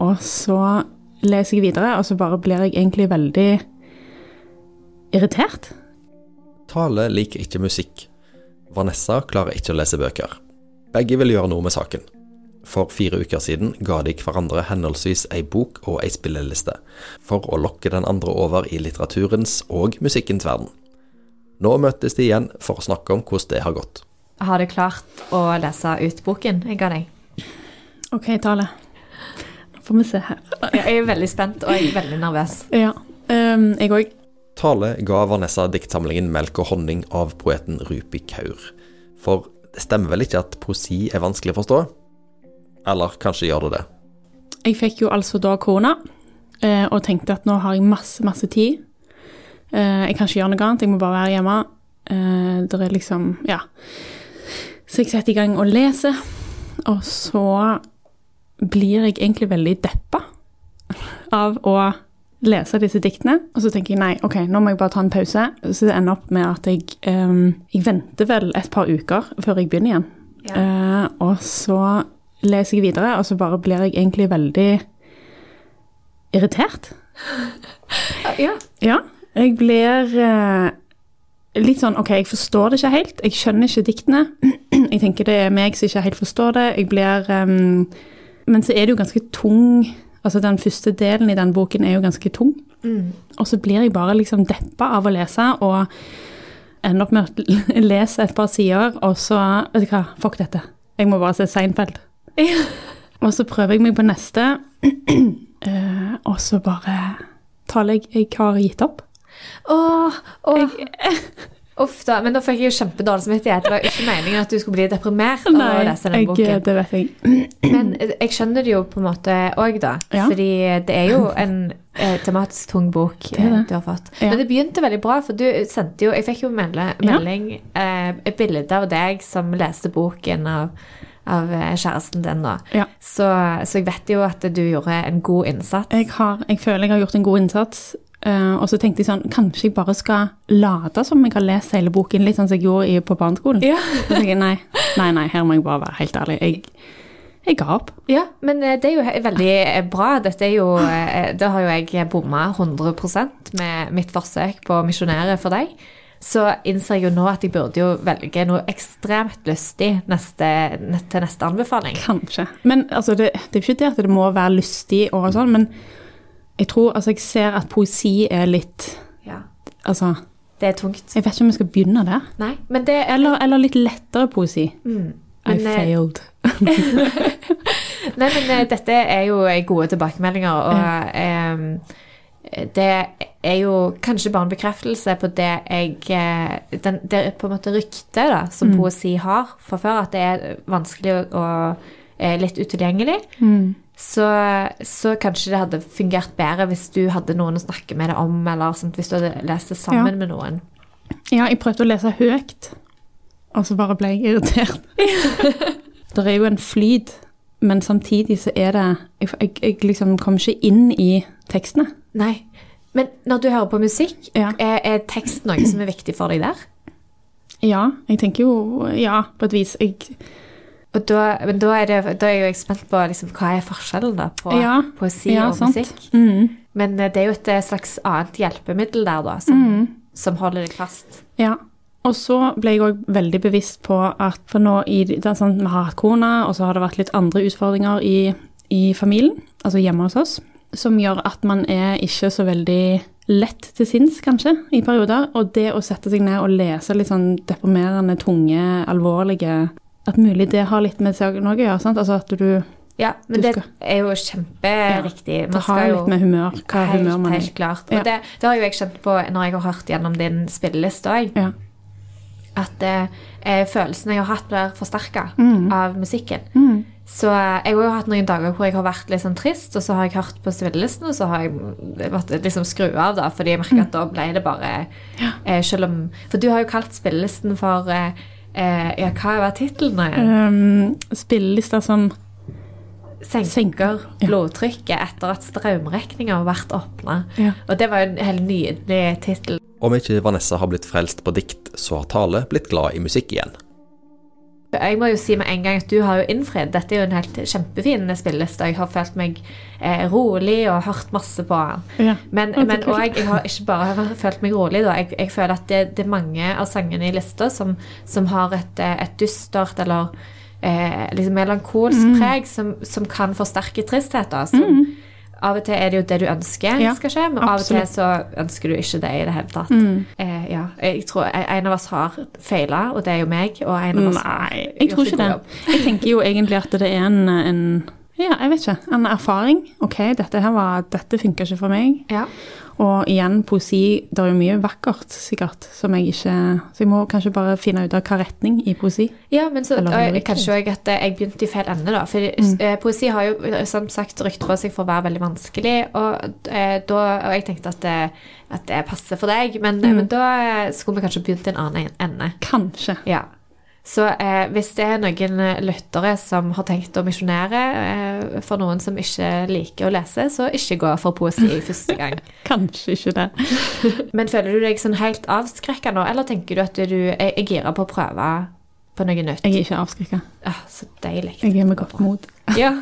og så leser jeg videre, og så bare blir jeg egentlig veldig irritert. Tale liker ikke musikk. Vanessa klarer ikke å lese bøker. Begge vil gjøre noe med saken. For fire uker siden ga de hverandre henholdsvis ei bok og ei spilleliste, for å lokke den andre over i litteraturens og musikkens verden. Nå møtes de igjen for å snakke om hvordan det har gått. Har du klart å lese ut boken jeg ga deg? OK, Tale. Får vi se her. Jeg er veldig spent, og jeg er veldig nervøs. Ja. Um, jeg òg. Tale ga Vanessa diktsamlingen 'Melk og honning' av poeten Rupi Kaur. For det stemmer vel ikke at poesi er vanskelig å forstå? Eller kanskje gjør det det? Jeg fikk jo altså da kona, eh, og tenkte at nå har jeg masse, masse tid. Eh, jeg kan ikke gjøre noe annet, jeg må bare være hjemme. Eh, det er liksom Ja. Så jeg setter i gang og leser, og så blir jeg egentlig veldig deppa av å lese disse diktene. Og så tenker jeg nei, ok, nå må jeg bare ta en pause. Så det ender opp med at jeg, um, jeg venter vel et par uker før jeg begynner igjen. Ja. Uh, og så leser jeg videre, og så bare blir jeg egentlig veldig irritert. Ja. Ja, jeg blir uh, litt sånn OK, jeg forstår det ikke helt. Jeg skjønner ikke diktene. Jeg tenker det er meg som ikke helt forstår det. Jeg blir ehm, Men så er det jo ganske tung Altså den første delen i den boken er jo ganske tung. Mm. Og så blir jeg bare liksom deppa av å lese, og ender opp med å lese et par sider, og så Vet du hva, fuck dette. Jeg må bare se Seinfeld. Og så prøver jeg meg på neste, uh, og så bare taler jeg Jeg har gitt opp. Åh, åh. Uff da, men da fikk jeg jo kjempedårlig samvittighet. Det var ikke meningen at du skulle bli deprimert av å lese den boken. det vet jeg. Men jeg skjønner det jo på en måte òg, da. Ja. Fordi det er jo en eh, tematisk tung bok Det er det. eh, du har fått. Ja. Men det begynte veldig bra, for du sendte jo Jeg fikk jo melde, Ja. melding, eh, et bilde av deg som leste boken av, av eh, kjæresten din. Ja. Så, så jeg vet jo at du gjorde en god innsats. Jeg, har, jeg føler jeg har gjort en god innsats. Eh, og så tenkte jeg sånn Kanskje jeg bare skal late som jeg har lest hele boken, litt sånn som jeg gjorde i, på barneskolen. Ja. Så tenkte jeg, nei, nei, nei, her må jeg bare være helt ærlig. Jeg, jeg ga opp. Ja, men eh, det er jo veldig eh, bra. Dette er jo Da har jo jeg bomma 100% med mitt forsøk på å misjonere for deg. Så innser jeg jo nå at jeg burde jo velge noe ekstremt lystig neste, til neste anbefaling. Kanskje. Men altså, det, det er ikke det at det må være lystig og sånn, men jeg tror Altså, jeg ser at poesi er litt Ja, Altså, Det er tungt. jeg vet ikke om jeg skal begynne der. Nei, men det Eller, eller litt lettere poesi. mm, I men, eh, failed. Nei, men eh, dette er jo gode tilbakemeldinger, og eh, det er jo kanskje bare en bekreftelse på det jeg eh, den, Det er på en måte ryktet som poesi har fra før, at det er vanskelig og, og eh, litt utilgjengelig. Mm. Så, så kanskje det hadde fungert bedre hvis du hadde noen å snakke med det om, eller sånt, hvis du hadde lest det sammen Ja. med noen. Ja, jeg prøvde å lese høyt, og så bare ble jeg irritert. det er jo en flyt, men samtidig så er det Jeg, jeg, jeg liksom kommer ikke inn i tekstene. Nei. Men når du hører på musikk, Ja. er, er tekst noe som er viktig for deg der? Ja, jeg tenker jo Ja, på et vis. Jeg, Og da, men da er, det, da er jo jeg spent på liksom, hva er forskjellen da på Ja, poesi ja, og sant. musikk. mm, Men eh, det er jo et eh, slags annet hjelpemiddel der, da, som, mm, som holder deg fast. ja. Og så ble jeg òg veldig bevisst på at for nå i, det sånn, Vi har hatt kona, og så har det vært litt andre utfordringer i, i familien, altså hjemme hos oss, som gjør at man er ikke så veldig lett til sinns, kanskje, i perioder. Og det å sette seg ned og lese litt sånn deprimerende, tunge, alvorlige At mulig det har litt med seg noe å gjøre. sant? Altså at du Ja, men det er jo kjemperiktig. Det har litt med humør, hva helt, humør man er Helt klart. Ja. Og det, det har jo jeg kjent på når jeg har hørt gjennom din spilleliste òg, Ja. at eh, eh, følelsene jeg har hatt, blir forsterka Mm. av musikken. Mm. Så eh, jeg har jo hatt noen dager hvor jeg har vært litt sånn trist, og så har jeg hørt på spillelisten, og så har jeg måttet liksom skru av, da, fordi jeg merker at da ble det bare eh, Selv om For du har jo kalt spillelisten for eh, eh, Ja, hva var igjen? Um, spillelister som Senker senker, ja. blodtrykket etter at strømregninga har vært åpna. Ja. Og det var jo en helt nydelig tittel. Om ikke Vanessa har blitt frelst på dikt, så har Tale blitt glad i musikk igjen. Jeg må jo si med en gang at du har jo innfridd. Dette er jo en helt kjempefin spilleliste. Jeg har følt meg eh, rolig og hørt masse på den. Ja. Men, men kult. og jeg, har ikke bare følt meg rolig, da. Jeg, jeg føler at det, det er mange av sangene i lista som, som har et, eh, et dystert eller eh, liksom melankolsk Mm. preg som, som kan forsterke tristheten. Som, Av og til er det jo det du ønsker Ja, skal skje, men av og til så ønsker du ikke det i det hele tatt. Mm. Eh, ja, jeg tror En av oss har feila, og det er jo meg. Og en av oss har Nei, jeg tror ikke det. Jeg tenker jo egentlig at det er en, en ja, jeg vet ikke. En erfaring. Ok, dette her var, dette funker ikke for meg. Ja. Og igjen, poesi, det er jo mye vakkert sikkert, som jeg ikke Så jeg må kanskje bare finne ut av hva retning i poesi. Ja, men så og kanskje også at eh, jeg begynte i feil ende, da. For Mm. eh, poesi har jo eh, som sagt rykte på seg for å være veldig vanskelig, og, eh, da, og jeg tenkte at det, at det passer for deg, men, Mm. men da skulle vi kanskje begynt i en annen ende. Kanskje. Ja. Så eh, hvis det er noen eh, lyttere som har tenkt å misjonere eh, for noen som ikke liker å lese, så ikke gå for poesi første gang. Kanskje ikke det. Men føler du deg sånn helt avskrekka nå, eller tenker du at du er, er gira på å prøve på noe nytt? Jeg er ikke avskrekka. Ah, så deilig. Jeg er med godt mot. Ja.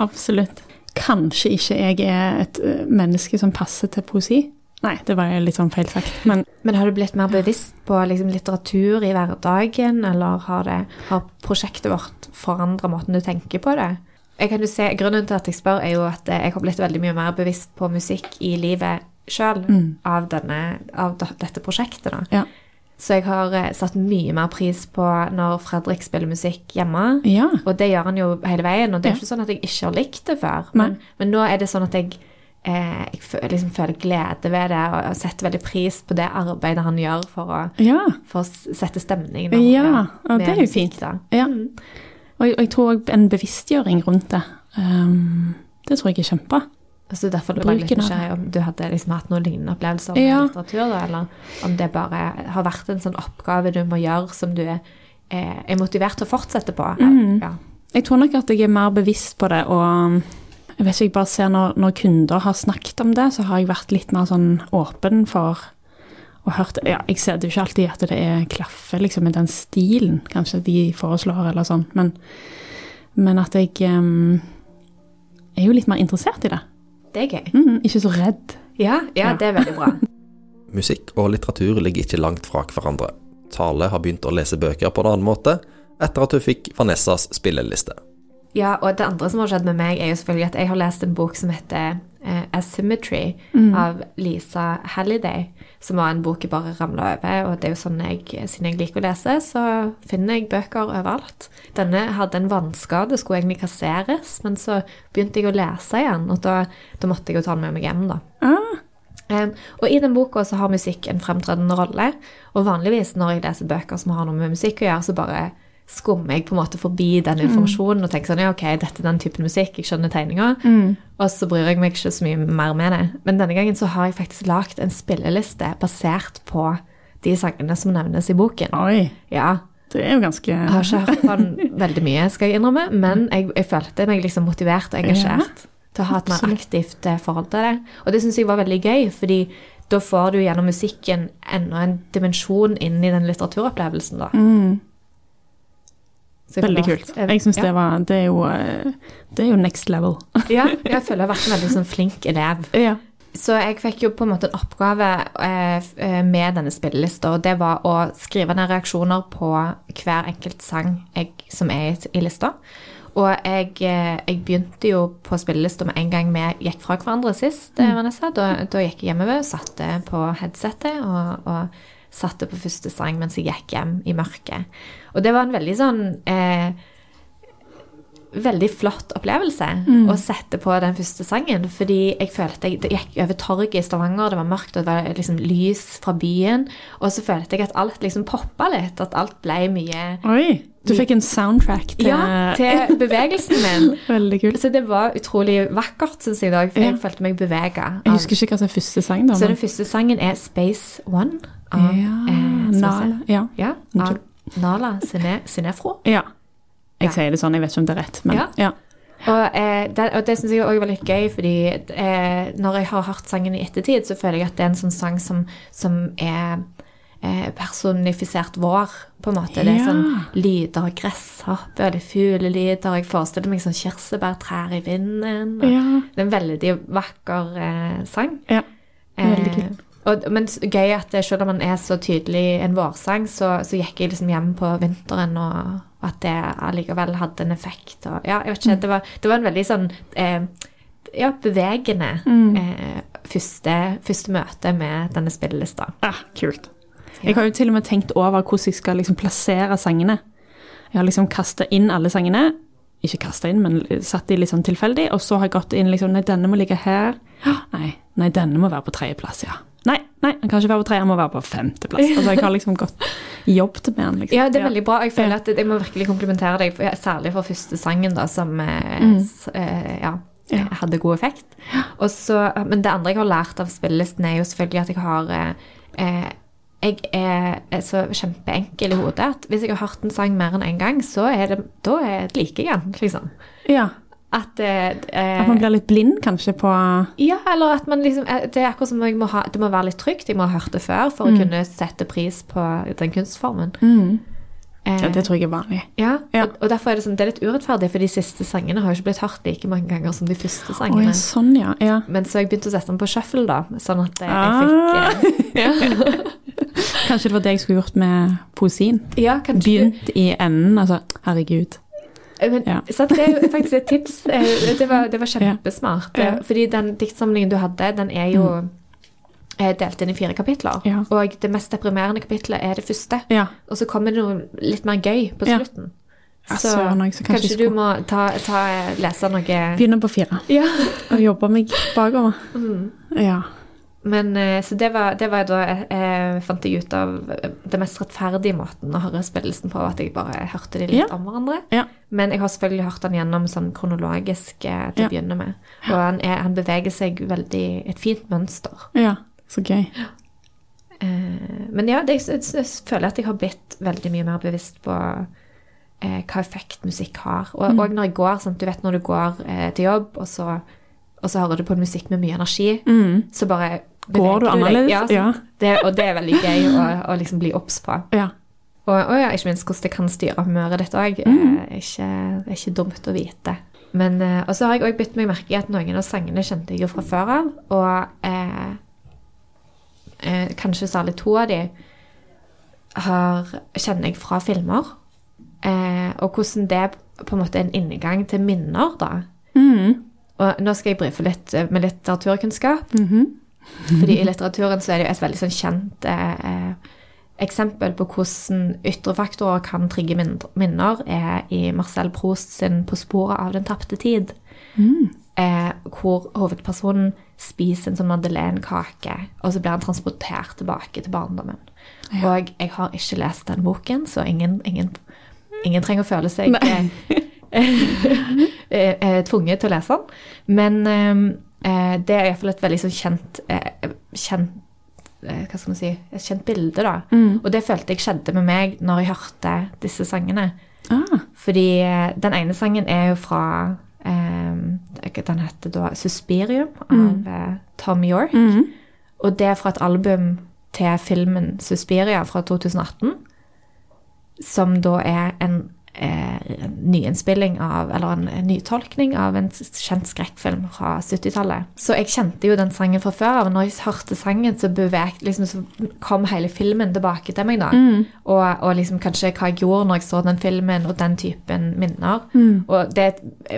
Absolutt. Kanskje ikke jeg er et menneske som passer til poesi. Nei, det var litt sånn feil sagt. Men Men har du blitt mer bevisst på liksom, litteratur i hverdagen, eller har, det, har prosjektet vårt forandra måten du tenker på det? Jeg kan jo se, Grunnen til at jeg spør, er jo at eh, jeg har blitt veldig mye mer bevisst på musikk i livet sjøl av, av dette prosjektet. da. ja. Så jeg har eh, satt mye mer pris på når Fredrik spiller musikk hjemme. ja. Og det gjør han jo hele veien, og det er Ja. ikke sånn at jeg ikke har likt det før. Men, men nå er det sånn at jeg, eh, jeg føler, liksom føler glede ved det, og setter veldig pris på det arbeidet han gjør for å, Ja. for å sette sette stemning. Ja, og det er jo fint. Ja. Mm. Og, og jeg tror en bevisstgjøring rundt det. Um, det tror jeg er kjempebra. Altså derfor var jeg litt nysgjerrig om du hadde liksom hatt noen lignende opplevelser med Ja. litteratur, da, eller om det bare har vært en sånn oppgave du må gjøre som du er, eh, er motivert til å fortsette på. Mm. Ja. Jeg tror nok at jeg er mer bevisst på det, og jeg vet ikke, jeg bare ser når, når kunder har snakket om det, så har jeg vært litt mer sånn åpen for og hørt Ja, jeg ser det jo ikke alltid at det er klaffer liksom, med den stilen kanskje de foreslår, eller sånn, men, men at jeg um, er jo litt mer interessert i det. Det er gøy. Mm, ikke så redd. Ja, ja, Ja. det er veldig bra. Musikk og litteratur ligger ikke langt fra hverandre. Tale har begynt å lese bøker på en annen måte etter at hun fikk Vanessas spilleliste. Ja, og det andre som har skjedd med meg, er jo selvfølgelig at jeg har lest en bok som heter uh, Asymmetry Mm. av Lisa Halliday, som var en bok jeg bare ramla over. Og det er jo sånn jeg, siden jeg liker å lese, så finner jeg bøker overalt. Denne hadde en vannskade, skulle egentlig kasseres, men så begynte jeg å lese igjen, og da, da måtte jeg jo ta den med meg hjem, da. Ah, Um, og i den boka så har musikk en fremtredende rolle. Og vanligvis når jeg leser bøker som har noe med musikk å gjøre, så bare skummer jeg på en måte forbi den informasjonen og tenker sånn ja, ok, dette er den typen musikk, jeg skjønner tegninga. Og så bryr jeg meg ikke så mye mer med det. Men denne gangen så har jeg faktisk lagd en spilleliste basert på de sangene som nevnes i boken. oi, Ja, det er jo ganske jeg har ikke hørt på den veldig mye, skal jeg innrømme, men jeg, jeg følte meg liksom motivert og engasjert til å ha et mer aktivt eh, forhold til det. Og det syns jeg var veldig gøy, fordi da får du gjennom musikken enda en dimensjon inn i den litteraturopplevelsen, da. Mm, veldig kult. Jeg syns det var Det er jo, eh, det er jo next level. Ja, jeg føler jeg har vært en veldig sånn flink elev. ja. Så jeg fikk jo på en måte en oppgave eh, eh, med denne spillelista, og det var å skrive ned reaksjoner på hver enkelt sang jeg, som er i, lista. Og jeg, jeg begynte jo på spillelista med en gang vi gikk fra hverandre sist, mm. Vanessa. Da, da gikk jeg hjemover, satte på headsetet og, og satte på første sang mens jeg gikk hjem i mørket. Og det var en veldig sånn eh, veldig flott opplevelse å sette på den første sangen. Fordi jeg følte jeg det gikk over torget i Stavanger, det var mørkt, og det var liksom lys fra byen. Og så følte jeg at alt liksom poppa litt, at alt ble mye Oi, du fikk en soundtrack til, Ja, til bevegelsen min. Veldig kult. Så det var utrolig vakkert, syns jeg, i dag, for Ja. jeg følte meg bevega. Jeg husker ikke hva som er første sang, da. Så den første sangen er Space One av, ja, eh. Ja. Nala Sinefro. ja. Jeg sier det sånn, jeg vet ikke om det er rett, men Ja. ja. Og, eh, det, og det syns jeg også var litt gøy, fordi eh, når jeg har hørt sangen i ettertid, så føler jeg at det er en sånn sang som, som er eh, personifisert vår, på en måte. Det er Ja. sånn lyder av gresshoppe og litt fuglelyder. Jeg forestiller meg sånn kirsebærtrær i vinden. Og Ja. Det er en veldig vakker eh, sang. ja. Veldig Eh, kult. Og, men gøy at det, selv om man er så tydelig en vårsang, så, så gikk jeg liksom hjem på vinteren, og at det allikevel hadde en effekt. Og, ja, jeg vet ikke, det var, det var en veldig sånn eh, ja, bevegende eh, første, første møte med denne spillelista. Ja, kult. Jeg har jo til og med tenkt over hvordan jeg skal liksom plassere sangene. Jeg har liksom kasta inn alle sangene. Ikke kasta inn, men satt de litt sånn tilfeldig. Og så har jeg gått inn liksom Nei, denne må ligge her. Nei, nei denne må være på tredjeplass, ja. Nei, nei, han kan ikke være på tredje, han må være på femteplass. Altså, jeg har liksom gått jobbet med han. liksom. Ja, det er veldig bra. Jeg føler at jeg må virkelig komplimentere deg, særlig for første sangen, da, som mm. s- eh, ja, hadde god effekt. Også, men det andre jeg har lært av spillelisten, er jo selvfølgelig at jeg har eh, eh, jeg er, er så kjempeenkel i hodet at hvis jeg har hørt en sang mer enn én en gang, så er det, da er det liker jeg den, liksom. Ja. At, eh, eh, At man blir litt blind, kanskje, på Ja, eller at man liksom eh, Det er akkurat som jeg må ha, det må være litt trygt. Jeg må ha hørt det før for å kunne sette pris på den kunstformen. Eh, Ja, det tror jeg er vanlig. Ja, Ja. Og, og derfor er det, sånn, det er litt urettferdig, for de siste sangene har jo ikke blitt hørt like mange ganger som de første sangene. sangene. ja, sånn, ja. ja. Men så jeg begynte å sette den på shuffle, da, sånn at jeg, Ah. jeg fikk eh. Kanskje det var det jeg skulle gjort med poesien. ja, kanskje Begynt i enden, altså. Herregud. Eh, Men, Ja. så det er jo faktisk et tips. Eh, Det var, det var kjempesmart. Ja. Ja. Fordi den diktsamlingen du hadde, den er jo mm. delt inn i fire kapitler. Og det mest deprimerende kapitlet er det første. Og så kommer det noe litt mer gøy på slutten. Ja, Så kanskje kanskje du må ta, ta, lese noe Begynne på fire. Ja. Og jobbe meg bakover. Ja. Men eh, Så det var, det var da eh, fant jeg ut av eh, det mest rettferdige måten å høre spillelsen på, at jeg bare hørte de litt Ja. om hverandre. Ja. Men jeg har selvfølgelig hørt den gjennom sånn kronologisk eh, til Ja. å begynne med. Og han, er, han beveger seg veldig et fint mønster. ja. Så gøy. Eh, men ja, det, jeg, jeg, føler at jeg har blitt veldig mye mer bevisst på eh, hva effekt musikk har. Og, Mm. og når jeg går, sant, du vet når du går eh, til jobb, og så, og så hører du på en musikk med mye energi, så bare Mm. Går du annerledes? Ja. Ja. Det, og det er veldig gøy å, å liksom bli obs på. Ja. Og, og ja, ikke minst hvordan det kan styre humøret ditt òg. Mm. Er, ikke- er ikke dumt å vite. Men, eh, og så har jeg òg bitt meg merke i at noen av sangene kjente jeg jo fra før av. Og eh, eh, kanskje særlig to av de har, kjenner jeg fra filmer. Eh, og hvordan det på en måte er en inngang til minner, da. Mm. Og nå skal jeg brife litt eh, med litteraturkunnskap. Fordi i litteraturen så er det jo et veldig sånn kjent eh, eksempel på hvordan ytre faktorer kan trigge minner, er i Marcel Proust sin 'På sporet av den tapte tid'. Eh, hvor hovedpersonen spiser en sånn madeleinekake, og så blir han transportert tilbake til barndommen. Og jeg har ikke lest den boken, så ingen, ingen, ingen trenger å føle seg eh, eh, eh, tvunget til å lese den. Men eh, det er iallfall et veldig sånn kjent, eh, kjent eh, Hva skal man si Et kjent bilde, da. Og det følte jeg skjedde med meg når jeg hørte disse sangene. Ah. Fordi eh, den ene sangen er jo fra eh, Den heter da 'Suspirium' av mm. Tom York. Og det er fra et album til filmen 'Suspiria' fra 2018. Som da er en eh, nyinnspilling av, eller en, en nytolkning av en kjent skrekkfilm fra 70-tallet. Så jeg kjente jo den sangen fra før av. Når jeg hørte sangen, så, bevegt, liksom, så kom hele filmen tilbake til meg. da. Og, og liksom kanskje hva jeg gjorde når jeg så den filmen, og den typen minner. Og det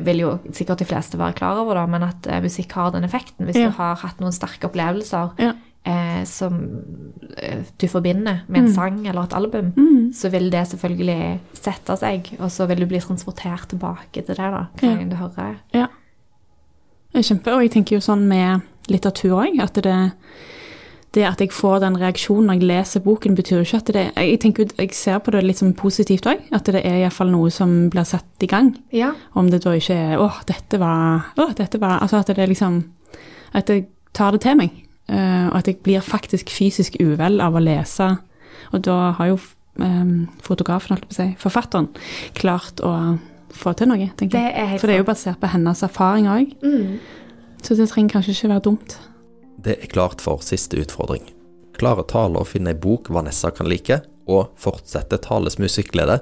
vil jo sikkert de fleste være klar over, da, men at eh, musikk har den effekten. Hvis Ja. du har hatt noen sterke opplevelser Ja. Eh, som eh, du forbinder med en sang eller et album, så vil det selvfølgelig sette seg, og så vil du bli transportert tilbake til det da, hver Ja. du hører. Ja. Kjempe, og jeg tenker jo sånn med litteratur òg, at det, det at jeg får den reaksjonen når jeg leser boken, betyr jo ikke at det Jeg tenker jeg ser på det litt som positivt òg, at det er iallfall noe som blir satt i gang. Ja, Om det da ikke er 'Å, dette var Å, dette var Altså at det er liksom At jeg tar det til meg. Eh, og at jeg blir faktisk fysisk uvel av å lese. Og da har jo eh, fotografen, holdt jeg på å si, forfatteren, klart å få til noe, tenker Det jeg. er For det er jo basert på hennes erfaring òg. Mm. Så det trenger kanskje ikke være dumt. Det er klart for siste utfordring. Klare Tale å finne ei bok Vanessa kan like, og fortsette Tales musikkglede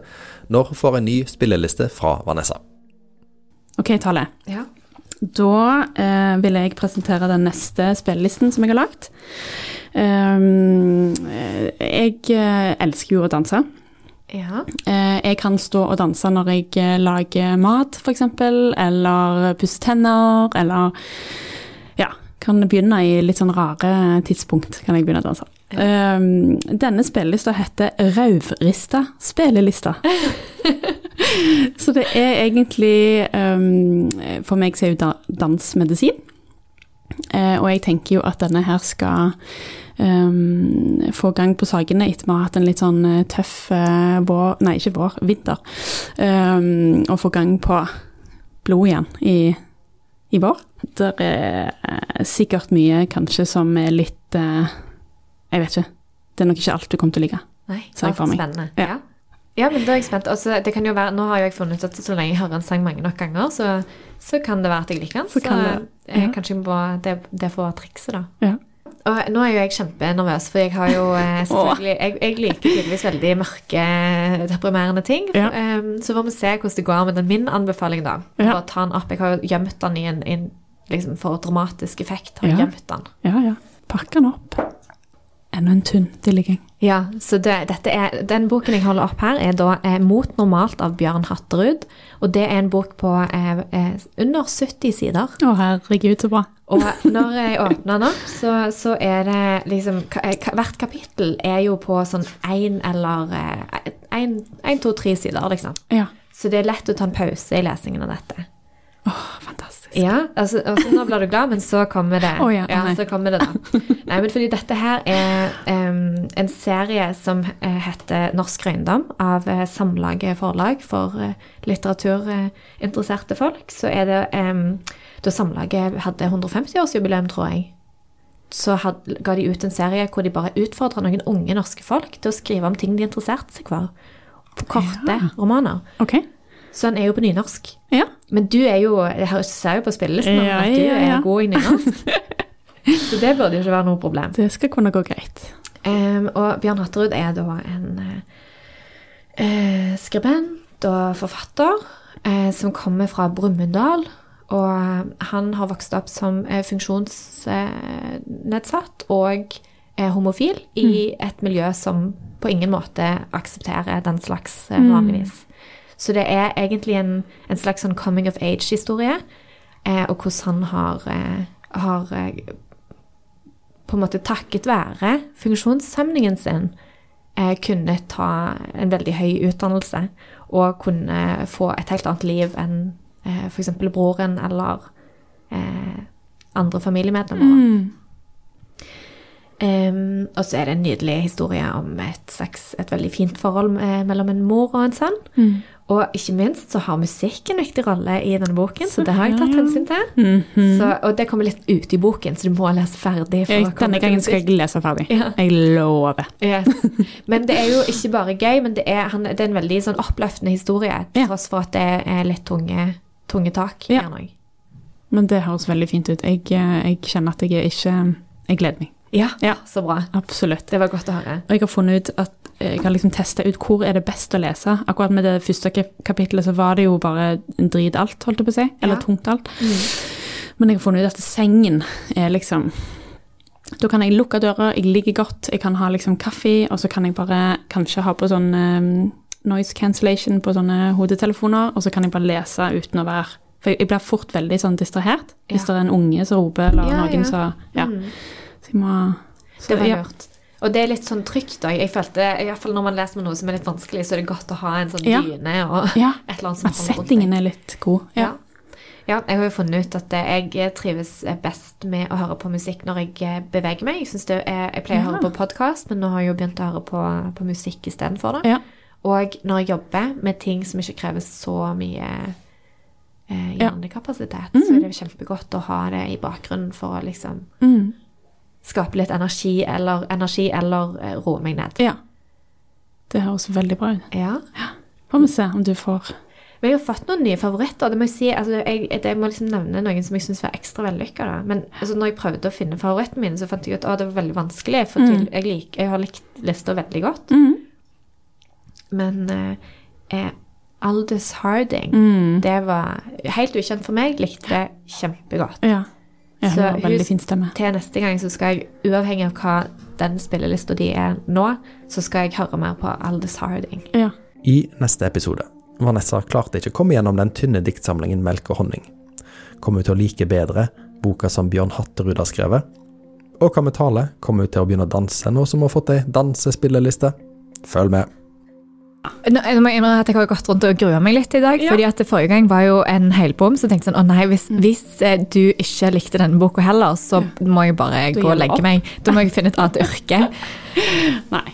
når hun får en ny spilleliste fra Vanessa. OK, Tale. Ja. Da eh, vil jeg presentere den neste spillelisten som jeg har lagt. Um, jeg eh, elsker jo å danse. ja. Eh, jeg kan stå og danse når jeg lager mat, f.eks., eller pusser tenner, eller ja, kan begynne i litt sånn rare tidspunkt. kan jeg begynne å danse. Um, denne spillelista heter Rauvrista spillelista. så det er egentlig um, For meg så er jo da- dans medisin. Eh, og jeg tenker jo at denne her skal um, få gang på sakene etter vi har hatt en litt sånn eh, tøff uh, vår Nei, ikke vår, vinter. Um, og få gang på blod igjen i, i vår. Det er sikkert mye kanskje som er litt Jeg vet ikke. Det er nok ikke alt du kommer til å like. Nei, Ser jeg for meg. Spennende. Ja. Ja. Ja, men da er jeg spent. Altså, det kan jo være, nå har jeg funnet ut at så lenge jeg hører en sang mange nok ganger, så, så kan det være at jeg liker den. Så kan det, ja. jeg, kanskje må, det, det får være trikset, da. Ja. Og nå er jo jeg kjempenervøs, for jeg har jo eh, selvfølgelig jeg, jeg liker tydeligvis veldig mørke, deprimerende ting. Ja. Um, så får vi se hvordan det går med den min anbefaling, da. Ja. Bare ta den opp. Jeg har jo gjemt den i en, i en liksom for dramatisk effekt. Har Ja. gjemt den. Ja, ja. Pakk den opp. Enda en tynn tilligging. Ja, så det, er, Den boken jeg holder opp her, er da eh, 'Mot normalt' av Bjørn Hatterud. Og det er en bok på eh, eh, under 70 sider. Å, herregud, så bra. Og når jeg åpner den opp, så, så er det liksom eh, Hvert kapittel er jo på sånn én eller én, to, tre sider, liksom. Ja. Så det er lett å ta en pause i lesingen av dette. Åh, fantastisk. Ja, altså, altså nå blir du glad, men så kommer det. Oh, ja, nei. så kommer det da. Nei, men fordi dette her er um, en serie som eh, heter Norsk Røyndom av eh, Samlaget forlag for uh, litteraturinteresserte folk. Så er det um, Da Samlaget hadde 150-årsjubileum, tror jeg, så had, ga de ut en serie hvor de bare utfordra noen unge norske folk til å skrive om ting de interesserte seg for. Korte Ja. romaner. Ok. Så han er jo på nynorsk. Ja. Men du er jo, jeg ser jo på spillelisten Ja, at du ja, er god i nynorsk. Så det burde jo ikke være noe problem. Det skal kunne gå greit. Um, og Bjørn Hatterud er da en eh, skribent og forfatter uh, som kommer fra Brumunddal. Og han har vokst opp som funksjonsnedsatt og er homofil i et miljø som på ingen måte aksepterer den slags eh, vanligvis. Så det er egentlig en, en slags sånn coming of age-historie, eh, og hvordan han har, eh, har eh, på en måte takket være funksjonshemningen sin eh, kunne ta en veldig høy utdannelse og kunne få et helt annet liv enn eh, f.eks. broren eller eh, andre familiemedlemmer. Mm. Um, og så er det en nydelig historie om et, slags, et veldig fint forhold eh, mellom en mor og en sønn. Mm. Og ikke minst så har musikk en viktig rolle i denne boken, så det har jeg tatt hensyn til. Mhm. Så, og det kommer litt ut i boken, så du må lese ferdig. Jeg, denne gangen skal jeg lese ferdig. Ja. Jeg lover. Yes. Men det er jo ikke bare gøy, men det er, han, det er en veldig sånn oppløftende historie, til Ja. tross for at det er litt tunge, tunge tak. Ja. Men det høres veldig fint ut. Jeg, eh, jeg kjenner at jeg er ikke Jeg gleder meg. Ja, Ja. så bra. Absolutt. Det var godt å høre. Og jeg har funnet ut at jeg har liksom testa ut hvor er det best å lese. Akkurat med det første kapitlet så var det jo bare drit alt, holdt jeg på å si. Eller Ja. tungt alt. Men jeg har funnet ut at sengen er liksom Da kan jeg lukke døra, jeg ligger godt, jeg kan ha liksom kaffe, og så kan jeg bare kanskje ha på sånn eh, noise cancellation på sånne hodetelefoner, og så kan jeg bare lese uten å være For jeg blir fort veldig sånn distrahert hvis det er en unge som roper, eller Ja, noen ja. som Ja. Mm. Jeg må så, Det var ja. lurt. Og det er litt sånn trygt òg. Jeg følte, i hvert fall når man leser med noe som er litt vanskelig, så er det godt å ha en sånn Ja. dyne og Ja. et eller annet som At settingen er litt god. Ja. ja, jeg har jo funnet ut at jeg trives best med å høre på musikk når jeg beveger meg. Jeg, det er, jeg pleier å høre på podkast, men nå har jeg jo begynt å høre på, på musikk istedenfor. Ja. Og når jeg jobber med ting som ikke krever så mye eh, hjernekapasitet, mm -hmm. så er det kjempegodt å ha det i bakgrunnen for å liksom Mm. Skape litt energi eller, energi, eller eh, roe meg ned. ja. Det høres veldig bra ut. Ja. Får vi se om du får Vi har fått noen nye favoritter. Det må jeg si, altså, jeg, jeg, må liksom nevne noen som jeg syns var ekstra vellykka. Men altså, når jeg prøvde å finne favoritten min, så fant jeg ut at det var veldig vanskelig. For mm. jeg, lik, jeg har likt lista veldig godt. Mm. Men eh, Aldous Harding, Mm. det var helt ukjent for meg. Likte det kjempegodt. Ja. Ja Så hun- veldig fin stemme. Til neste gang så skal jeg, uavhengig av hva den spillelista di er nå, så skal jeg høre mer på Aldous Harding. Ja. I neste episode. Vanessa klarte ikke å komme gjennom den tynne diktsamlingen Melk og honning. Kommer hun til å like bedre boka som Bjørn Hatterud har skrevet? Og hva med tale? Kommer hun til å begynne å danse nå som hun har fått ei dansespilleliste? Følg med. Nå, jeg må innrømme at jeg har gått rundt og grua meg litt i dag. Ja. fordi at Forrige gang var jo en helbom, så tenkte jeg sånn Å nei, hvis, hvis eh, du ikke likte denne boka heller, så må jeg bare Da gå og legge opp. meg. Da må jeg finne et annet yrke. Nei.